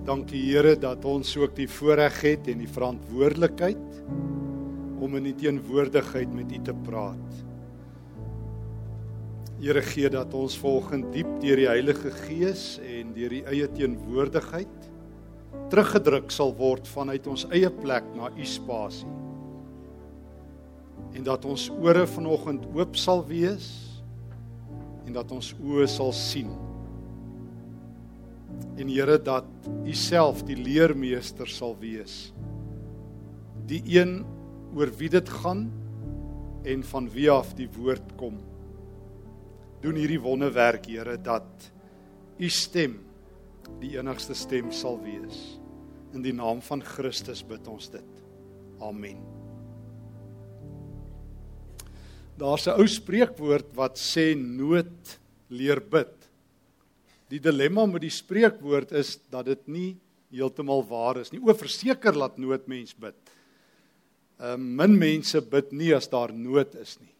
Dankie Here dat ons ook die voorreg het en die verantwoordelikheid om in die teenwoordigheid met U te praat. Here gee dat ons volgens diep deur die Heilige Gees en deur die eie teenwoordigheid teruggedruk sal word vanuit ons eie plek na U spasie. En dat ons ore vanoggend oop sal wees en dat ons oë sal sien. En Here dat U self die leermeester sal wees. Die een oor wie dit gaan en van wie af die woord kom. Doen hierdie wonderwerk, Here, dat U stem die enigste stem sal wees. In die naam van Christus bid ons dit. Amen. Daar's 'n ou spreekwoord wat sê nood leer bid. Die dilemma met die spreekwoord is dat dit nie heeltemal waar is nie. O, verseker laat nood mens bid. Uh, min mense bid nie as daar nood is nie.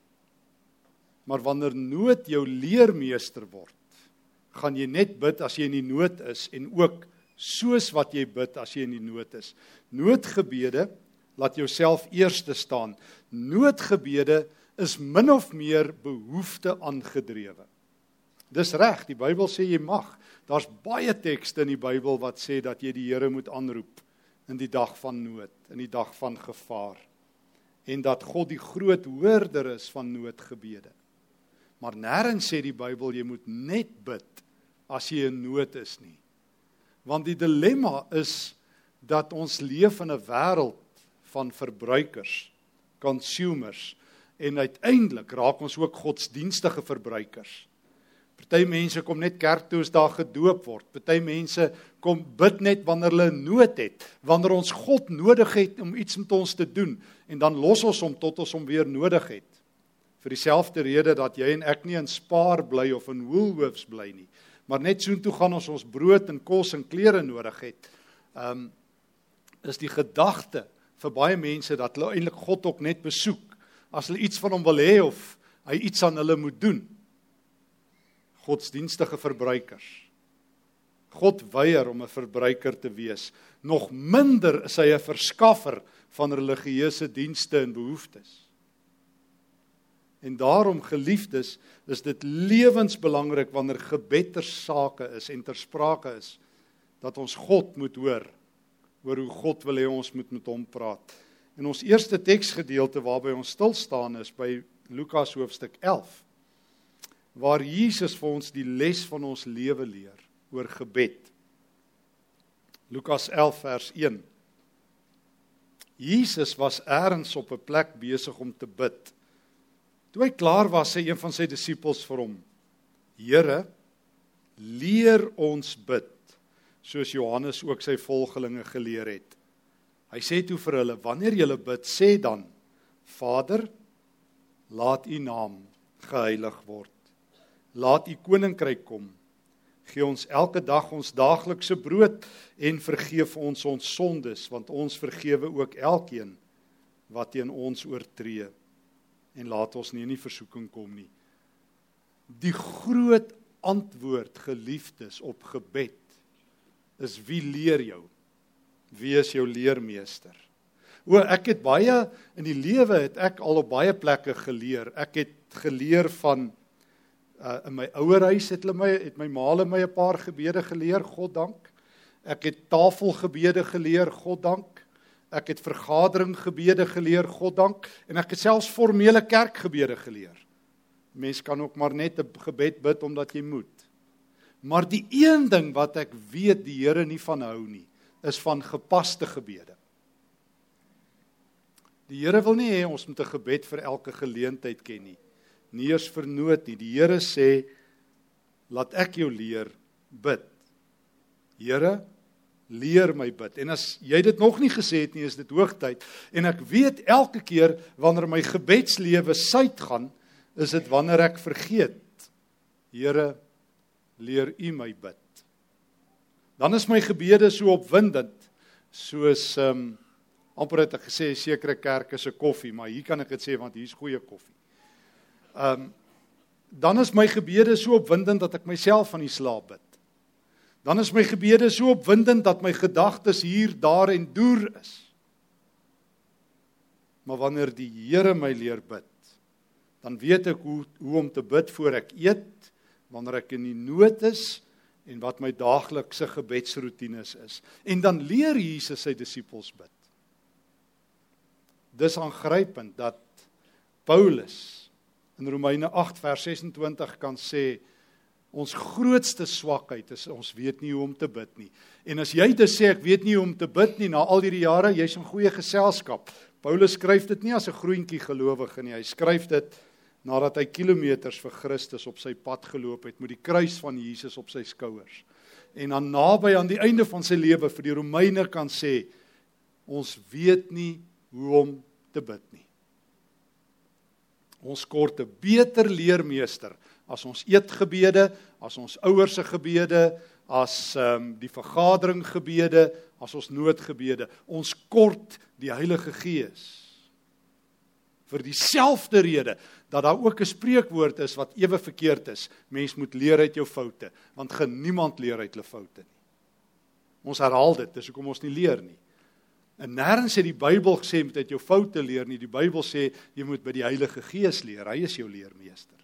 Maar wanneer nood jou leermeester word, gaan jy net bid as jy in die nood is en ook soos wat jy bid as jy in die nood is. Noodgebede laat jouself eerste staan. Noodgebede is min of meer behoefte aangedrewe. Dis reg, die Bybel sê jy mag. Daar's baie tekste in die Bybel wat sê dat jy die Here moet aanroep in die dag van nood, in die dag van gevaar en dat God die groot hoorder is van noodgebede. Maar nêrens sê die Bybel jy moet net bid as jy in nood is nie. Want die dilemma is dat ons leef in 'n wêreld van verbruikers, consumers en uiteindelik raak ons ook godsdienstige verbruikers. Party mense kom net kerk toe as daar gedoop word. Party mense kom bid net wanneer hulle nood het, wanneer ons God nodig het om iets met ons te doen en dan los ons hom tot ons hom weer nodig het. Vir dieselfde rede dat jy en ek nie in Spar bly of in Woolworths bly nie, maar net soontoe gaan ons ons brood en kos en klere nodig het. Um is die gedagte vir baie mense dat hulle eintlik God ook net besoek as hulle iets van hom wil hê of hy iets aan hulle moet doen godsdienstige verbruikers. God weier om 'n verbruiker te wees. Nog minder is hy 'n verskaffer van religieuse dienste en behoeftes. En daarom geliefdes, is dit lewensbelangrik wanneer gebed ter sake is en ter sprake is dat ons God moet hoor oor hoe God wil hê ons moet met hom praat. En ons eerste teksgedeelte waarby ons stil staan is by Lukas hoofstuk 11 waar Jesus vir ons die les van ons lewe leer oor gebed. Lukas 11 vers 1. Jesus was eers op 'n plek besig om te bid. Toe hy klaar was, sê een van sy disippels vir hom: "Here, leer ons bid, soos Johannes ook sy volgelinge geleer het." Hy sê toe vir hulle: "Wanneer julle bid, sê dan: Vader, laat U naam geheilig word." Laat u koninkryk kom. Gee ons elke dag ons daaglikse brood en vergeef ons ons sondes want ons vergewe ook elkeen wat teen ons oortree en laat ons nie in die versoeking kom nie. Die groot antwoord geliefdes op gebed is wie leer jou? Wie is jou leermeester? O, ek het baie in die lewe het ek al op baie plekke geleer. Ek het geleer van uh, in my ouerhuis het hulle my het my maale my 'n paar gebede geleer, God dank. Ek het tafelgebede geleer, God dank. Ek het vergadering gebede geleer, God dank, en ek het selfs formele kerkgebede geleer. Mens kan ook maar net 'n gebed bid omdat jy moet. Maar die een ding wat ek weet die Here nie van hou nie, is van gepaste gebede. Die Here wil nie hê ons moet 'n gebed vir elke geleentheid ken nie nie eens vernoot nie. Die Here sê laat ek jou leer bid. Here, leer my bid. En as jy dit nog nie gesê het nie, is dit hoogtyd. En ek weet elke keer wanneer my gebedslewe suid gaan, is dit wanneer ek vergeet. Here, leer U my bid. Dan is my gebede so opwindend soos ehm um, amper het ek gesê sekere kerke se koffie, maar hier kan ek dit sê want hier's goeie koffie. Ehm um, dan is my gebede so opwindend dat ek myself van die slaap bid. Dan is my gebede so opwindend dat my gedagtes hier, daar en deur is. Maar wanneer die Here my leer bid, dan weet ek hoe hoe om te bid voor ek eet, wanneer ek in die nood is en wat my daaglikse gebedsroetines is. En dan leer Jesus sy disippels bid. Dis aangrypend dat Paulus in Romeine 8 vers 26 kan sê Ons grootste swakheid is ons weet nie hoe om te bid nie. En as jy dit sê ek weet nie hoe om te bid nie na al hierdie jare, jy's in goeie geselskap. Paulus skryf dit nie as 'n groentjie gelowige nie. Hy skryf dit nadat hy kilometers vir Christus op sy pad geloop het met die kruis van Jesus op sy skouers. En dan naby aan die einde van sy lewe vir die Romeine kan sê ons weet nie hoe om te bid nie. Ons kort 'n beter leermeester as ons eetgebede, as ons ouers se gebede, as ehm um, die vergadering gebede, as ons noodgebede. Ons kort die Heilige Gees vir dieselfde rede dat daar ook 'n spreekwoord is wat ewe verkeerd is. Mens moet leer uit jou foute, want geen niemand leer uit hulle foute nie. Ons herhaal dit, dis hoekom ons nie leer nie. En nêrens het die Bybel gesê jy moet uit jou foute leer nie. Die Bybel sê jy moet by die Heilige Gees leer. Hy is jou leermeester.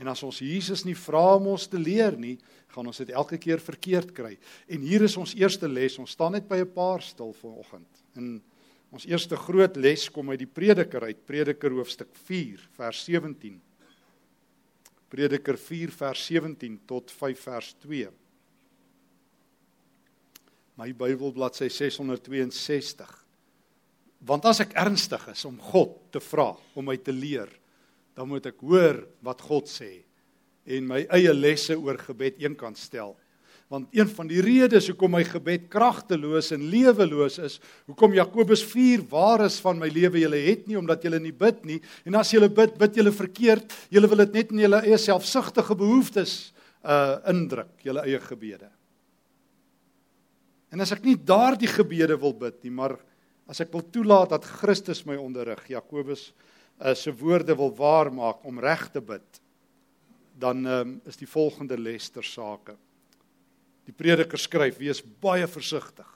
En as ons Jesus nie vra om ons te leer nie, gaan ons dit elke keer verkeerd kry. En hier is ons eerste les. Ons staan net by 'n paar stil vanoggend. En ons eerste groot les kom uit die Prediker uit, Prediker hoofstuk 4 vers 17. Prediker 4 vers 17 tot 5 vers 2. My Bybel bladsy 662. Want as ek ernstig is om God te vra om my te leer, dan moet ek hoor wat God sê en my eie lesse oor gebed eenkant stel. Want een van die redes hoekom my gebed kragteloos en leweloos is, hoekom Jakobus 4 waar is van my lewe julle het nie omdat julle nie bid nie en as julle bid, bid julle verkeerd. Julle wil dit net in julle eie selfsugtige behoeftes uh indruk, julle eie gebede. En as ek nie daardie gebede wil bid nie, maar as ek wil toelaat dat Christus my onderrig, Jakobus uh, se woorde wil waarmaak om reg te bid, dan um, is die volgende les ter sake. Die prediker skryf: "Wees baie versigtig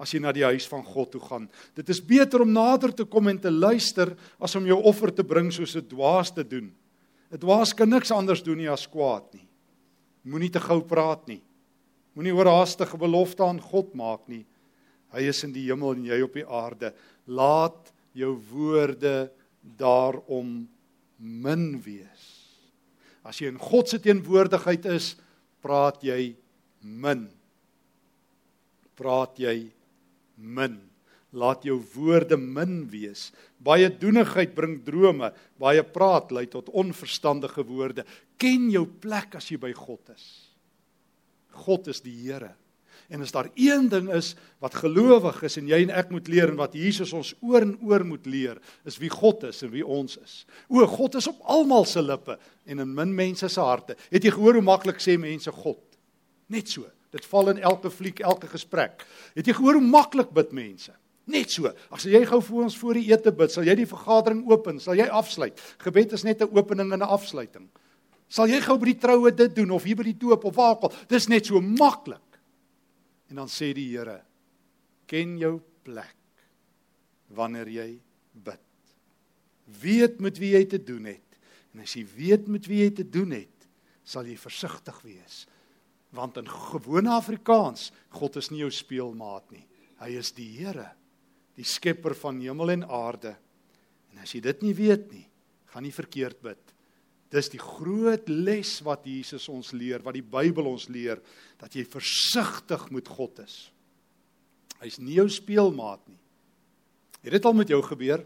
as jy na die huis van God toe gaan. Dit is beter om nader te kom en te luister as om jou offer te bring soos 'n dwaas te doen. 'n Dwaas kan niks anders doen nie as kwaad nie. Moenie te gou praat nie. Moenie oorhaastige belofte aan God maak nie. Hy is in die hemel en jy op die aarde. Laat jou woorde daarom min wees. As jy in God se teenwoordigheid is, praat jy min. Praat jy min. Laat jou woorde min wees. Baie doenigheid bring drome, baie praat lei tot onverstandige woorde. Ken jou plek as jy by God is. God is die Here. En as daar een ding is wat gelowig is en jy en ek moet leer en wat Jesus ons oor en oor moet leer, is wie God is en wie ons is. O, God is op almal se lippe en in min mense se harte. Het jy gehoor hoe maklik sê mense God? Net so. Dit val in elke fliek, elke gesprek. Het jy gehoor hoe maklik bid mense? Net so. As jy gou voor ons voor die ete bid, sal jy die vergadering open, sal jy afsluit. Gebed is net 'n opening en 'n afsluiting. Sal jy gou by die troue dit doen of hier by die doop of waar ook al? Dis net so maklik. En dan sê die Here: "Ken jou plek wanneer jy bid. Weet met wie jy te doen het. En as jy weet met wie jy te doen het, sal jy versigtig wees. Want in gewone Afrikaans, God is nie jou speelmaat nie. Hy is die Here, die skepper van hemel en aarde. En as jy dit nie weet nie, gaan jy verkeerd bid. Dis die groot les wat Jesus ons leer, wat die Bybel ons leer, dat jy versigtig met God is. Hy's nie jou speelmaat nie. Het dit al met jou gebeur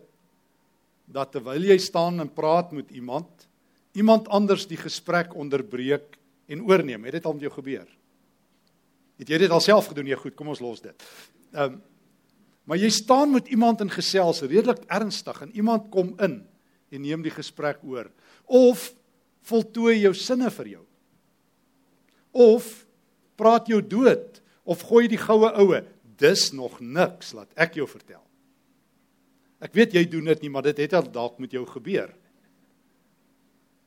dat terwyl jy staan en praat met iemand, iemand anders die gesprek onderbreek en oorneem? Het dit al met jou gebeur? Het jy dit alself gedoen? Nee, goed, kom ons los dit. Ehm um, maar jy staan met iemand in gesels redelik ernstig en iemand kom in en neem die gesprek oor of voltooi jou sinne vir jou. Of praat jou dood of gooi die goue oue. Dis nog niks laat ek jou vertel. Ek weet jy doen dit nie, maar dit het al dalk met jou gebeur.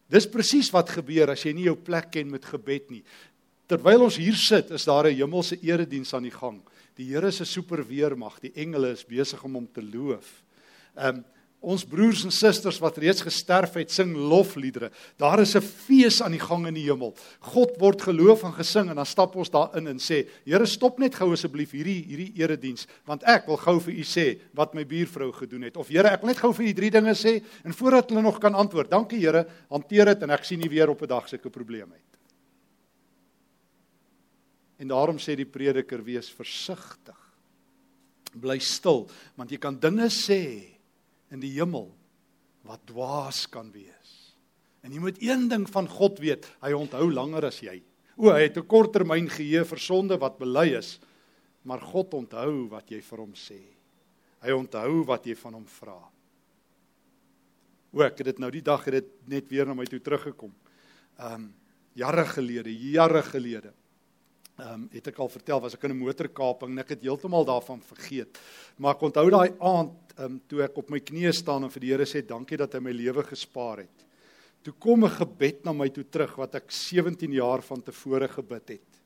Dis presies wat gebeur as jy nie jou plek ken met gebed nie. Terwyl ons hier sit, is daar 'n hemelse erediens aan die gang. Die Here se superweermag, die engele is besig om hom te loof. Ehm um, ons broers en susters wat reeds gesterf het, sing lofliedere. Daar is 'n fees aan die gang in die hemel. God word geloof en gesing en dan stap ons daarin en sê: "Here, stop net gou asseblief hierdie hierdie erediens, want ek wil gou vir u sê wat my buurvrou gedoen het." Of Here, ek wil net gou vir u drie dinge sê en voordat hulle nog kan antwoord, dankie Here, hanteer dit en ek sien nie weer op 'n dag sulke probleme het. En daarom sê die prediker: "Wees versigtig. Bly stil, want jy kan dinge sê in die hemel wat dwaas kan wees. En jy moet een ding van God weet, hy onthou langer as jy. O, hy het 'n korttermyn geheue vir sonde wat bely is, maar God onthou wat jy vir hom sê. Hy onthou wat jy van hom vra. O, ek het dit nou die dag het dit net weer na my toe teruggekom. Ehm um, jare gelede, jare gelede ehm um, het ek al vertel was ek in 'n motorkaping en ek het heeltemal daarvan vergeet. Maar ek onthou daai aand ehm um, toe ek op my knieë staan en vir die Here sê dankie dat hy my lewe gespaar het. Toe kom 'n gebed na my toe terug wat ek 17 jaar van tevore gebid het.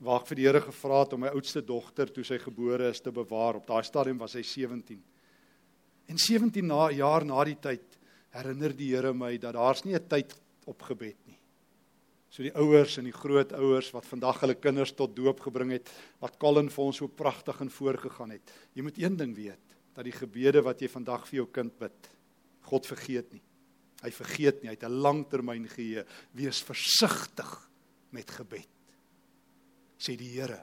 Waar ek vir die Here gevra het om my oudste dogter toe sy gebore is te bewaar. Op daai stadium was sy 17. En 17 na, jaar na die tyd herinner die Here my dat daar's nie 'n tyd op gebed nie. So die ouers en die grootouers wat vandag hulle kinders tot doop gebring het, wat Colin vir ons so pragtig en voorgegaan het. Jy moet een ding weet, dat die gebede wat jy vandag vir jou kind bid, God vergeet nie. Hy vergeet nie, hy het 'n langtermyn geheue. Wees versigtig met gebed. sê die Here.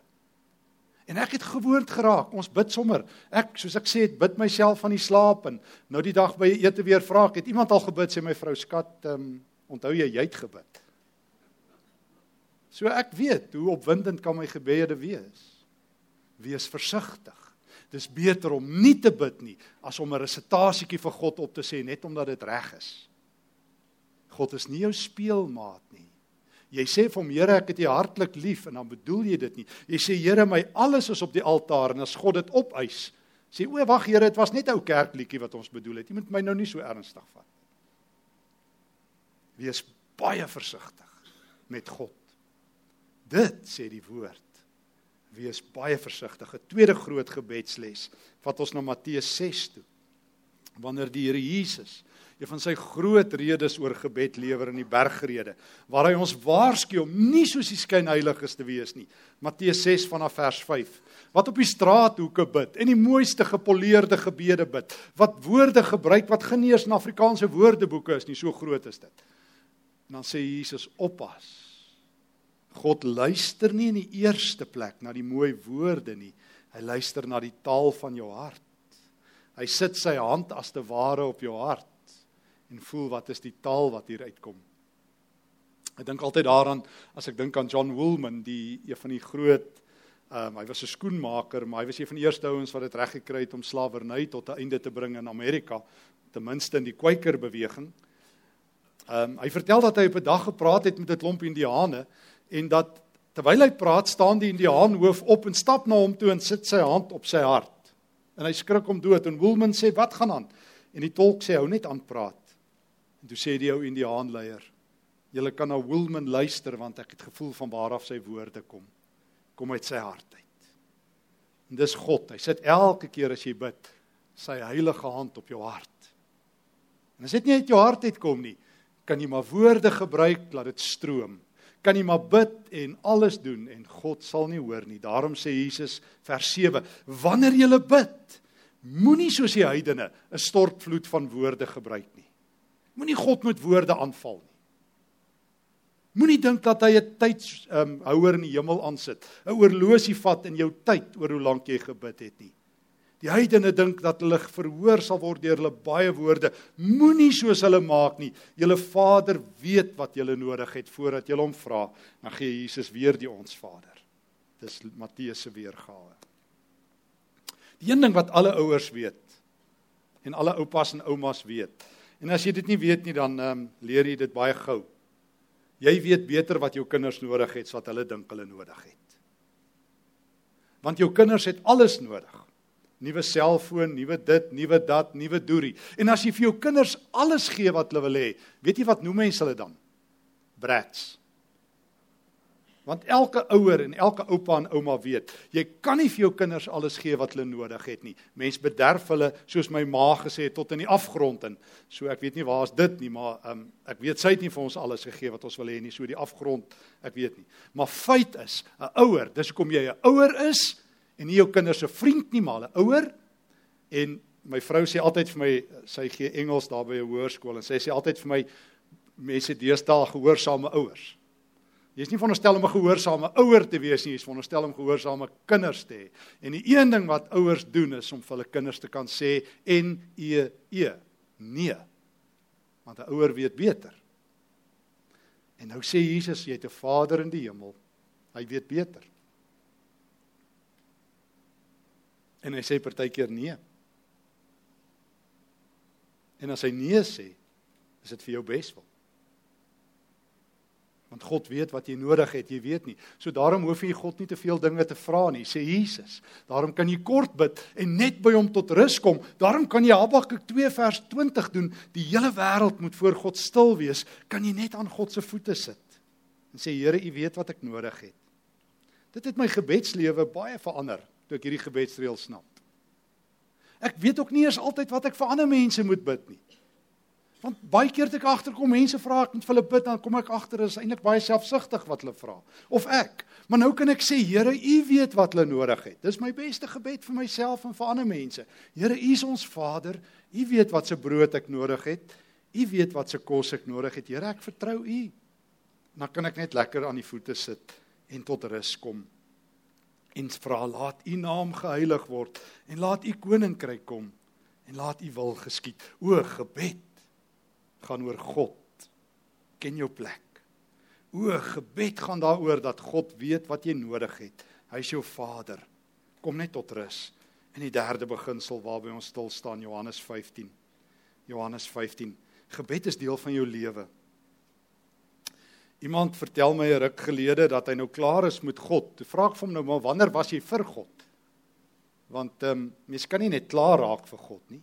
En ek het gewoond geraak. Ons bid sommer. Ek soos ek sê, het bid myself van die slaap en nou die dag by ete weer vra ek, het iemand al gebid sê my vrou skat, um, onthou jy jy het gebid? So ek weet hoe opwindend kan my gebede wees. Wees versigtig. Dis beter om nie te bid nie as om 'n resitasietjie vir God op te sê net omdat dit reg is. God is nie jou speelmaat nie. Jy sê vir hom Here ek het U hartlik lief en dan bedoel jy dit nie. Jy sê Here my alles is op die altaar en as God dit opeis, sê o wag Here dit was net ou kerkliedjie wat ons bedoel het. Jy moet my nou nie so ernstig vat nie. Wees baie versigtig met God. Dit sê die woord. Wees baie versigtig. 'n Tweede groot gebedsles wat ons na Matteus 6 toe. Wanneer die Here Jesus een van sy groot redes oor gebed lewer in die bergrede, waar hy ons waarsku om nie soos die skynheiliges te wees nie. Matteus 6 vanaf vers 5. Wat op die straathoeke bid en die mooiste gepoleerde gebede bid, wat woorde gebruik wat geen eens in Afrikaanse woordeboeke is nie, so groot is dit. En dan sê Jesus: "Oppas." God luister nie in die eerste plek na die mooi woorde nie. Hy luister na die taal van jou hart. Hy sit sy hand as te ware op jou hart en voel wat is die taal wat hier uitkom. Ek dink altyd daaraan as ek dink aan John Woolman, die een van die groot ehm um, hy was 'n skoenmaker, maar hy was een van die eerste ouens wat dit reg gekry het om slawerny tot 'n einde te bring in Amerika, ten minste in die Quaker beweging. Ehm um, hy vertel dat hy op 'n dag gepraat het met 'n klomp Indiane en dat terwyl hy praat staan die Indiaan hoof op en stap na hom toe en sit sy hand op sy hart. En hy skrik hom dood en Woolman sê wat gaan aan? En die tolk sê hou net aan praat. En toe sê die ou Indiaan leier: "Julle kan na Woolman luister want ek het gevoel van waar af sy woorde kom. Kom uit sy hart uit." En dis God. Hy sit elke keer as jy bid sy heilige hand op jou hart. En as dit nie uit jou hart uitkom nie, kan jy maar woorde gebruik laat dit stroom kan jy maar bid en alles doen en God sal nie hoor nie. Daarom sê Jesus vers 7: Wanneer jy bid, moenie soos die heidene 'n stortvloed van woorde gebruik nie. Moenie God met woorde aanval nie. Moenie dink dat hy 'n tydshouer um, in die hemel aansit, 'n oorlosie vat in jou tyd oor hoe lank jy gebid het nie. Die heidene dink dat hulle verhoor sal word deur hulle baie woorde. Moenie soos hulle maak nie. Julle Vader weet wat julle nodig het voordat julle hom vra. Dan gee Jesus weer die ons Vader. Dis Matteus se weergawe. Die een ding wat alle ouers weet en alle oupas en oumas weet. En as jy dit nie weet nie dan ehm um, leer jy dit baie gou. Jy weet beter wat jou kinders nodig het as wat hulle dink hulle nodig het. Want jou kinders het alles nodig nuwe selfoon, nuwe dit, nuwe dat, nuwe doerie. En as jy vir jou kinders alles gee wat hulle wil hê, weet jy wat noem mense hulle dan? Brats. Want elke ouer en elke oupa en ouma weet, jy kan nie vir jou kinders alles gee wat hulle nodig het nie. Mens bederf hulle soos my ma gesê het tot in die afgrond in. So ek weet nie waar is dit nie, maar um, ek weet sy het nie vir ons alles gegee wat ons wil hê nie. So die afgrond, ek weet nie. Maar feit is, 'n ouer, dis hoekom jy 'n ouer is en nie jou kinders se vriend nie, maar 'n ouer. En my vrou sê altyd vir my, sy gee Engels daar by 'n hoërskool en sy sê altyd vir my mense deesdae gehoorsame ouers. Jy's nie veronderstel om 'n gehoorsame ouer te wees nie, jy's veronderstel om gehoorsame kinders te hê. En die een ding wat ouers doen is om vir hulle kinders te kan sê en e e nee. Want 'n ouer weet beter. En nou sê Jesus, jy het 'n Vader in die hemel. Hy weet beter. En hy sê partykeer nee. En as hy nee sê, is dit vir jou beswil want God weet wat jy nodig het, jy weet nie. So daarom hoef jy God nie te veel dinge te vra nie, sê Jesus. Daarom kan jy kort bid en net by hom tot rus kom. Daarom kan jy Habakuk 2 vers 20 doen. Die hele wêreld moet voor God stil wees. Kan jy net aan God se voete sit en sê Here, U weet wat ek nodig het. Dit het my gebedslewe baie verander toe ek hierdie gebedsreël snap. Ek weet ook nie eens altyd wat ek vir ander mense moet bid nie. Want baie keer het ek agterkom mense vra ek moet vir hulle bid dan kom ek agter is eintlik baie selfsugtig wat hulle vra of ek. Maar nou kan ek sê Here, U weet wat hulle nodig het. Dis my beste gebed vir myself en vir ander mense. Here, U is ons Vader. U weet wat se brood ek nodig het. U weet wat se kos ek nodig het. Here, ek vertrou U. Dan kan ek net lekker aan die voete sit en tot rus kom. En vra laat U naam geheilig word en laat U koninkryk kom en laat U wil geskied. O gebed gaan oor God. Ken jou plek. O, gebed gaan daaroor dat God weet wat jy nodig het. Hy's jou Vader. Kom net tot rus. En die derde beginsel waarby ons stil staan Johannes 15. Johannes 15. Gebed is deel van jou lewe. Iemand vertel my 'n ruk gelede dat hy nou klaar is met God. Toe vra ek vir hom nou maar wanneer was jy vir God? Want ehm um, mens kan nie net klaar raak vir God nie.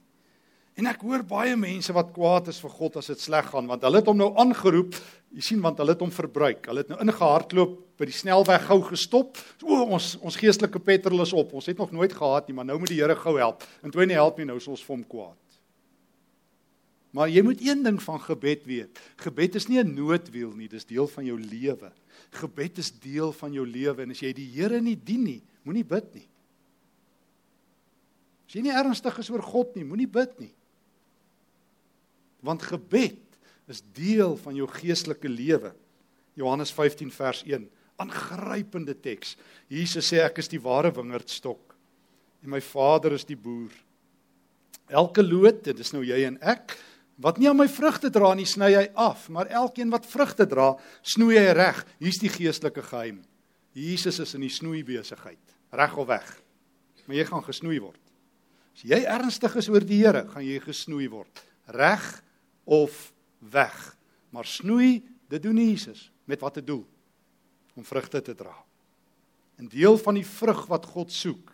En ek hoor baie mense wat kwaad is vir God as dit sleg gaan want hulle het hom nou aangeroep. Jy sien want hulle het hom verbruik. Hulle het nou ingehardloop by die snelweg gou gestop. O ons ons geestelike petrol is op. Ons het nog nooit gehad nie, maar nou moet die Here gou help. En toe hy nie help nie, nou is ons vir hom kwaad. Maar jy moet een ding van gebed weet. Gebed is nie 'n noodwiel nie, dis deel van jou lewe. Gebed is deel van jou lewe en as jy die Here nie dien nie, moenie bid nie. As jy nie ernstig is oor God nie, moenie bid nie. Want gebed is deel van jou geestelike lewe. Johannes 15 vers 1. Aangrypende teks. Jesus sê ek is die ware wingerdstok en my Vader is die boer. Elke loot, dit is nou jy en ek, wat nie aan my vrugte dra nie, sny hy af, maar elkeen wat vrugte dra, snoei hy reg. Hier's die geestelike geheim. Jesus is in die snoei besigheid, reg of weg. Maar jy gaan gesnoei word. As jy ernstig is oor die Here, gaan jy gesnoei word. Reg of weg. Maar snoei, dit doen Jesus met watter doel? Om vrugte te dra. 'n Deel van die vrug wat God soek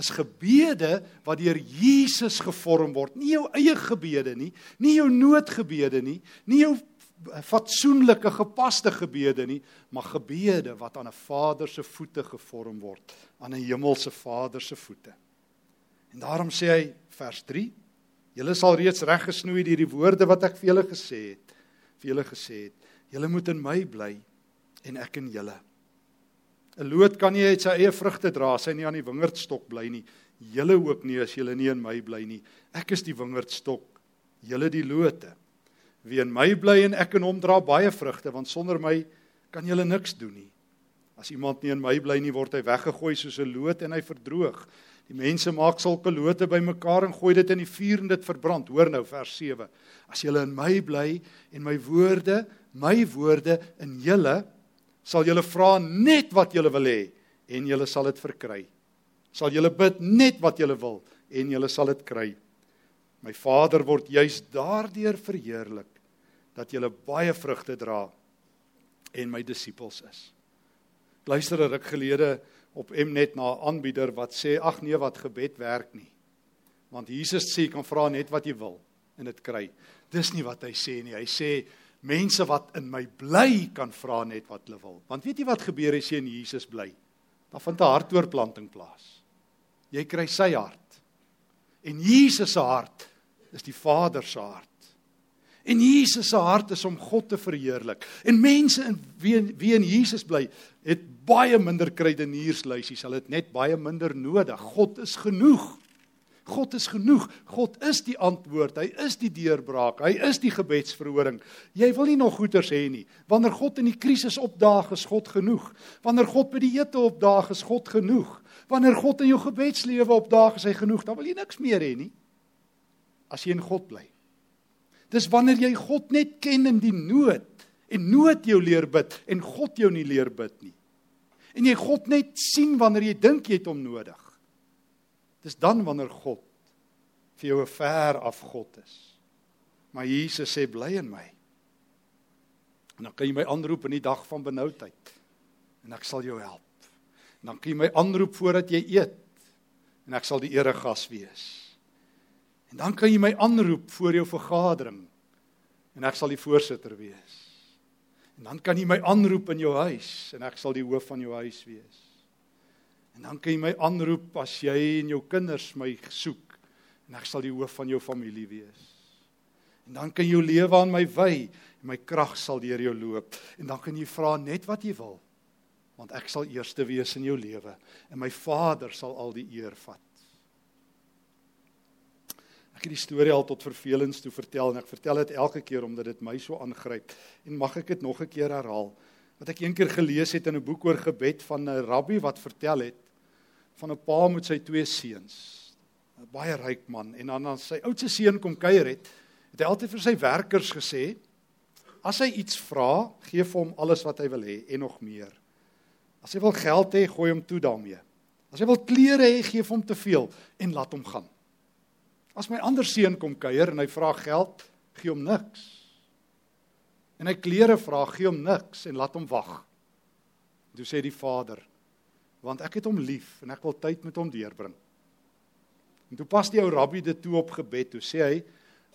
is gebede wat deur Jesus gevorm word. Nie jou eie gebede nie, nie jou noodgebede nie, nie jou fatsoenlike gepaste gebede nie, maar gebede wat aan 'n Vader se voete gevorm word, aan 'n hemelse Vader se voete. En daarom sê hy vers Julle sal reeds reggesnoei deur die woorde wat ek vir julle gesê het. Vir julle gesê het, julle moet in my bly en ek in julle. 'n Loot kan nie uit sy eie vrugte dra as hy nie aan die wingerdstok bly nie. Julle ook nie as julle nie in my bly nie. Ek is die wingerdstok, julle die lote. Wie in my bly en ek in hom dra baie vrugte, want sonder my kan julle niks doen nie. As iemand nie in my bly nie, word hy weggegooi soos 'n loot en hy verdroog. Die mense maak sulke lote bymekaar en gooi dit in die vuur en dit verbrand. Hoor nou vers 7. As julle in my bly en my woorde, my woorde in julle, sal julle vra net wat julle wil hê en julle sal dit verkry. Sal julle bid net wat julle wil en julle sal dit kry. My Vader word juis daardeur verheerlik dat julle baie vrugte dra en my disippels is. Luister 'n ruk gelede op Mnet na 'n aanbieder wat sê ag nee wat gebed werk nie. Want Jesus sê jy kan vra net wat jy wil en dit kry. Dis nie wat hy sê nie. Hy sê mense wat in my bly kan vra net wat hulle wil. Want weet jy wat gebeur as jy in Jesus bly? Dan vind 'n hartoortplanting plaas. Jy kry sy hart. En Jesus se hart is die Vader se hart. En Jesus se hart is om God te verheerlik. En mense in wie wie in Jesus bly, het baie minder kruideniersluisies. Hulle het net baie minder nodig. God is genoeg. God is genoeg. God is die antwoord. Hy is die deurbraak. Hy is die gebedsverhoring. Jy wil nie nog goeders hê nie. Wanneer God in die krisis opdaag, is God genoeg. Wanneer God by die ete opdaag, is God genoeg. Wanneer God in jou gebedslewe opdaag, is hy genoeg. Dan wil jy niks meer hê nie. As jy in God bly. Dis wanneer jy God net ken in die nood en nood jou leer bid en God jou nie leer bid nie. En jy God net sien wanneer jy dink jy het hom nodig. Dis dan wanneer God vir jou 'n ver af God is. Maar Jesus sê bly in my. En dan kan jy my aanroep in die dag van benoudheid en ek sal jou help. En dan kan jy my aanroep voordat jy eet en ek sal die eregas wees. En dan kan jy my aanroep voor jou vergadering en ek sal die voorsitter wees. En dan kan jy my aanroep in jou huis en ek sal die hoof van jou huis wees. En dan kan jy my aanroep as jy en jou kinders my soek en ek sal die hoof van jou familie wees. En dan kan jy jou lewe aan my wy en my krag sal deur jou loop. En dan kan jy vra net wat jy wil want ek sal eerste wees in jou lewe en my Vader sal al die eer vat. Ek het die storie al tot vervelings toe vertel en ek vertel dit elke keer omdat dit my so aangryp en mag ek dit nog 'n keer herhaal wat ek eendag gelees het in 'n boek oor gebed van 'n rabbi wat vertel het van 'n pa met sy twee seuns. 'n baie ryk man. En dan aan sy oudste seun kom kuier het het hy altyd vir sy werkers gesê as hy iets vra gee vir hom alles wat hy wil hê en nog meer. As hy wil geld hê gooi hom toe daarmee. As hy wil klere hê gee vir hom te veel en laat hom gaan. As my ander seun kom kuier en hy vra geld, gee hom niks. En hy klere vra, gee hom niks en laat hom wag. Toe sê die vader, want ek het hom lief en ek wil tyd met hom deurbring. En toe pas die ou rabbi dit toe op gebed, toe sê hy,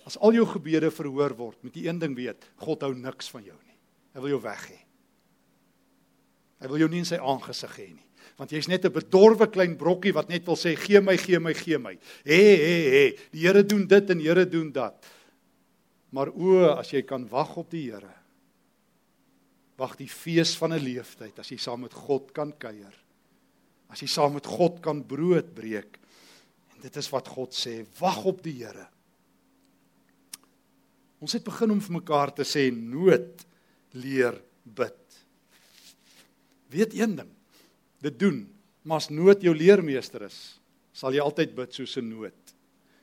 as al jou gebede verhoor word, moet jy een ding weet, God hou niks van jou nie. Hy wil jou weg hê. Hy wil jou nie in sy aangesig hê nie want jy's net 'n bedorwe klein brokkie wat net wil sê gee my gee my gee my. Hé hé hé, die Here doen dit en die Here doen dat. Maar o, as jy kan wag op die Here. Wag die fees van 'n leeftyd as jy saam met God kan kuier. As jy saam met God kan brood breek. En dit is wat God sê, wag op die Here. Ons het begin om vir mekaar te sê nood leer bid. Weet een ding dit doen, maar as nood jou leermeester is, sal jy altyd bid soos 'n nood.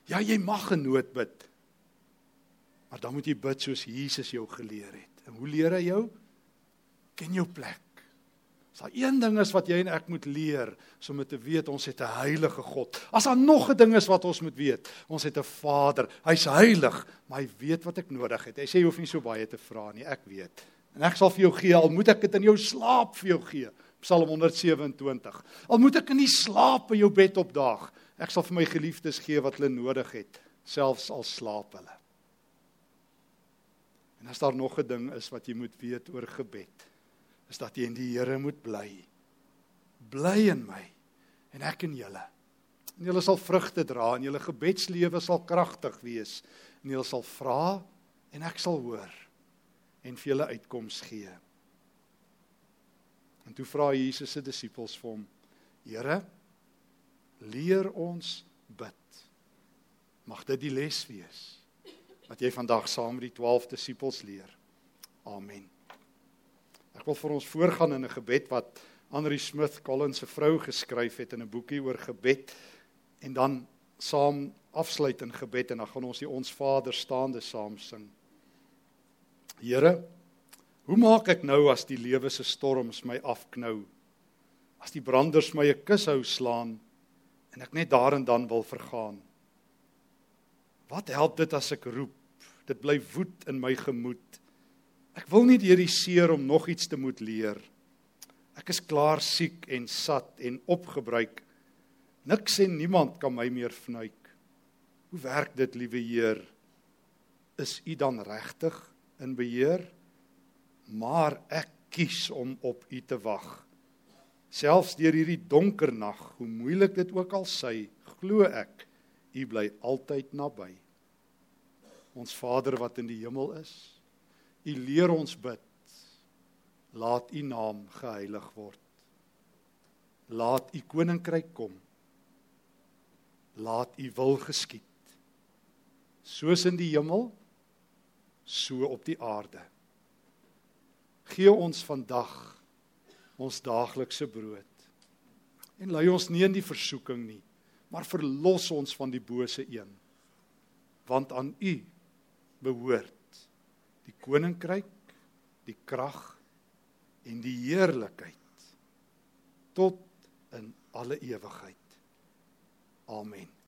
Ja, jy mag 'n nood bid. Maar dan moet jy bid soos Jesus jou geleer het. En hoe leer hy jou? Ken jou plek. As daar een ding is wat jy en ek moet leer, so om te weet ons het 'n heilige God. As daar nog 'n ding is wat ons moet weet, ons het 'n Vader. Hy's heilig, maar hy weet wat ek nodig het. Hy sê jy hoef nie so baie te vra nie, ek weet. En ek sal vir jou gee al moet ek dit in jou slaap vir jou gee. Psalm 127. Al moet ek in die slaap by jou bed opdaag, ek sal vir my geliefdes gee wat hulle nodig het, selfs al slaap hulle. En as daar nog 'n ding is wat jy moet weet oor gebed, is dat jy in die Here moet bly. Bly in my en ek in julle. En julle sal vrugte dra en julle gebedslewe sal kragtig wees en julle sal vra en ek sal hoor en vir julle uitkoms gee. En toe vra Jesus se disippels vir hom: "Here, leer ons bid." Mag dit die les wees wat jy vandag saam met die 12 disippels leer. Amen. Ek wil vir ons voorgaan in 'n gebed wat Henry Smith Collins se vrou geskryf het in 'n boekie oor gebed en dan saam afsluit in gebed en dan gaan ons die ons Vader staande saam sing. Here Hoe maak ek nou as die lewe se storms my afknou? As die branders my 'n kus hou slaan en ek net daar en dan wil vergaan. Wat help dit as ek roep? Dit bly woed in my gemoed. Ek wil nie deur die seer om nog iets te moet leer. Ek is klaar siek en sat en opgebruik. Niks en niemand kan my meer vnuik. Hoe werk dit, liewe Heer? Is U dan regtig in beheer? maar ek kies om op U te wag. Selfs deur hierdie donker nag, hoe moeilik dit ook al sy, glo ek U bly altyd naby. Ons Vader wat in die hemel is, U leer ons bid. Laat U naam geheilig word. Laat U koninkryk kom. Laat U wil geskied. Soos in die hemel, so op die aarde. Gee ons vandag ons daaglikse brood. En lei ons nie in die versoeking nie, maar verlos ons van die bose een. Want aan U behoort koninkryk, die krag en die heerlikheid tot in alle ewigheid. Amen.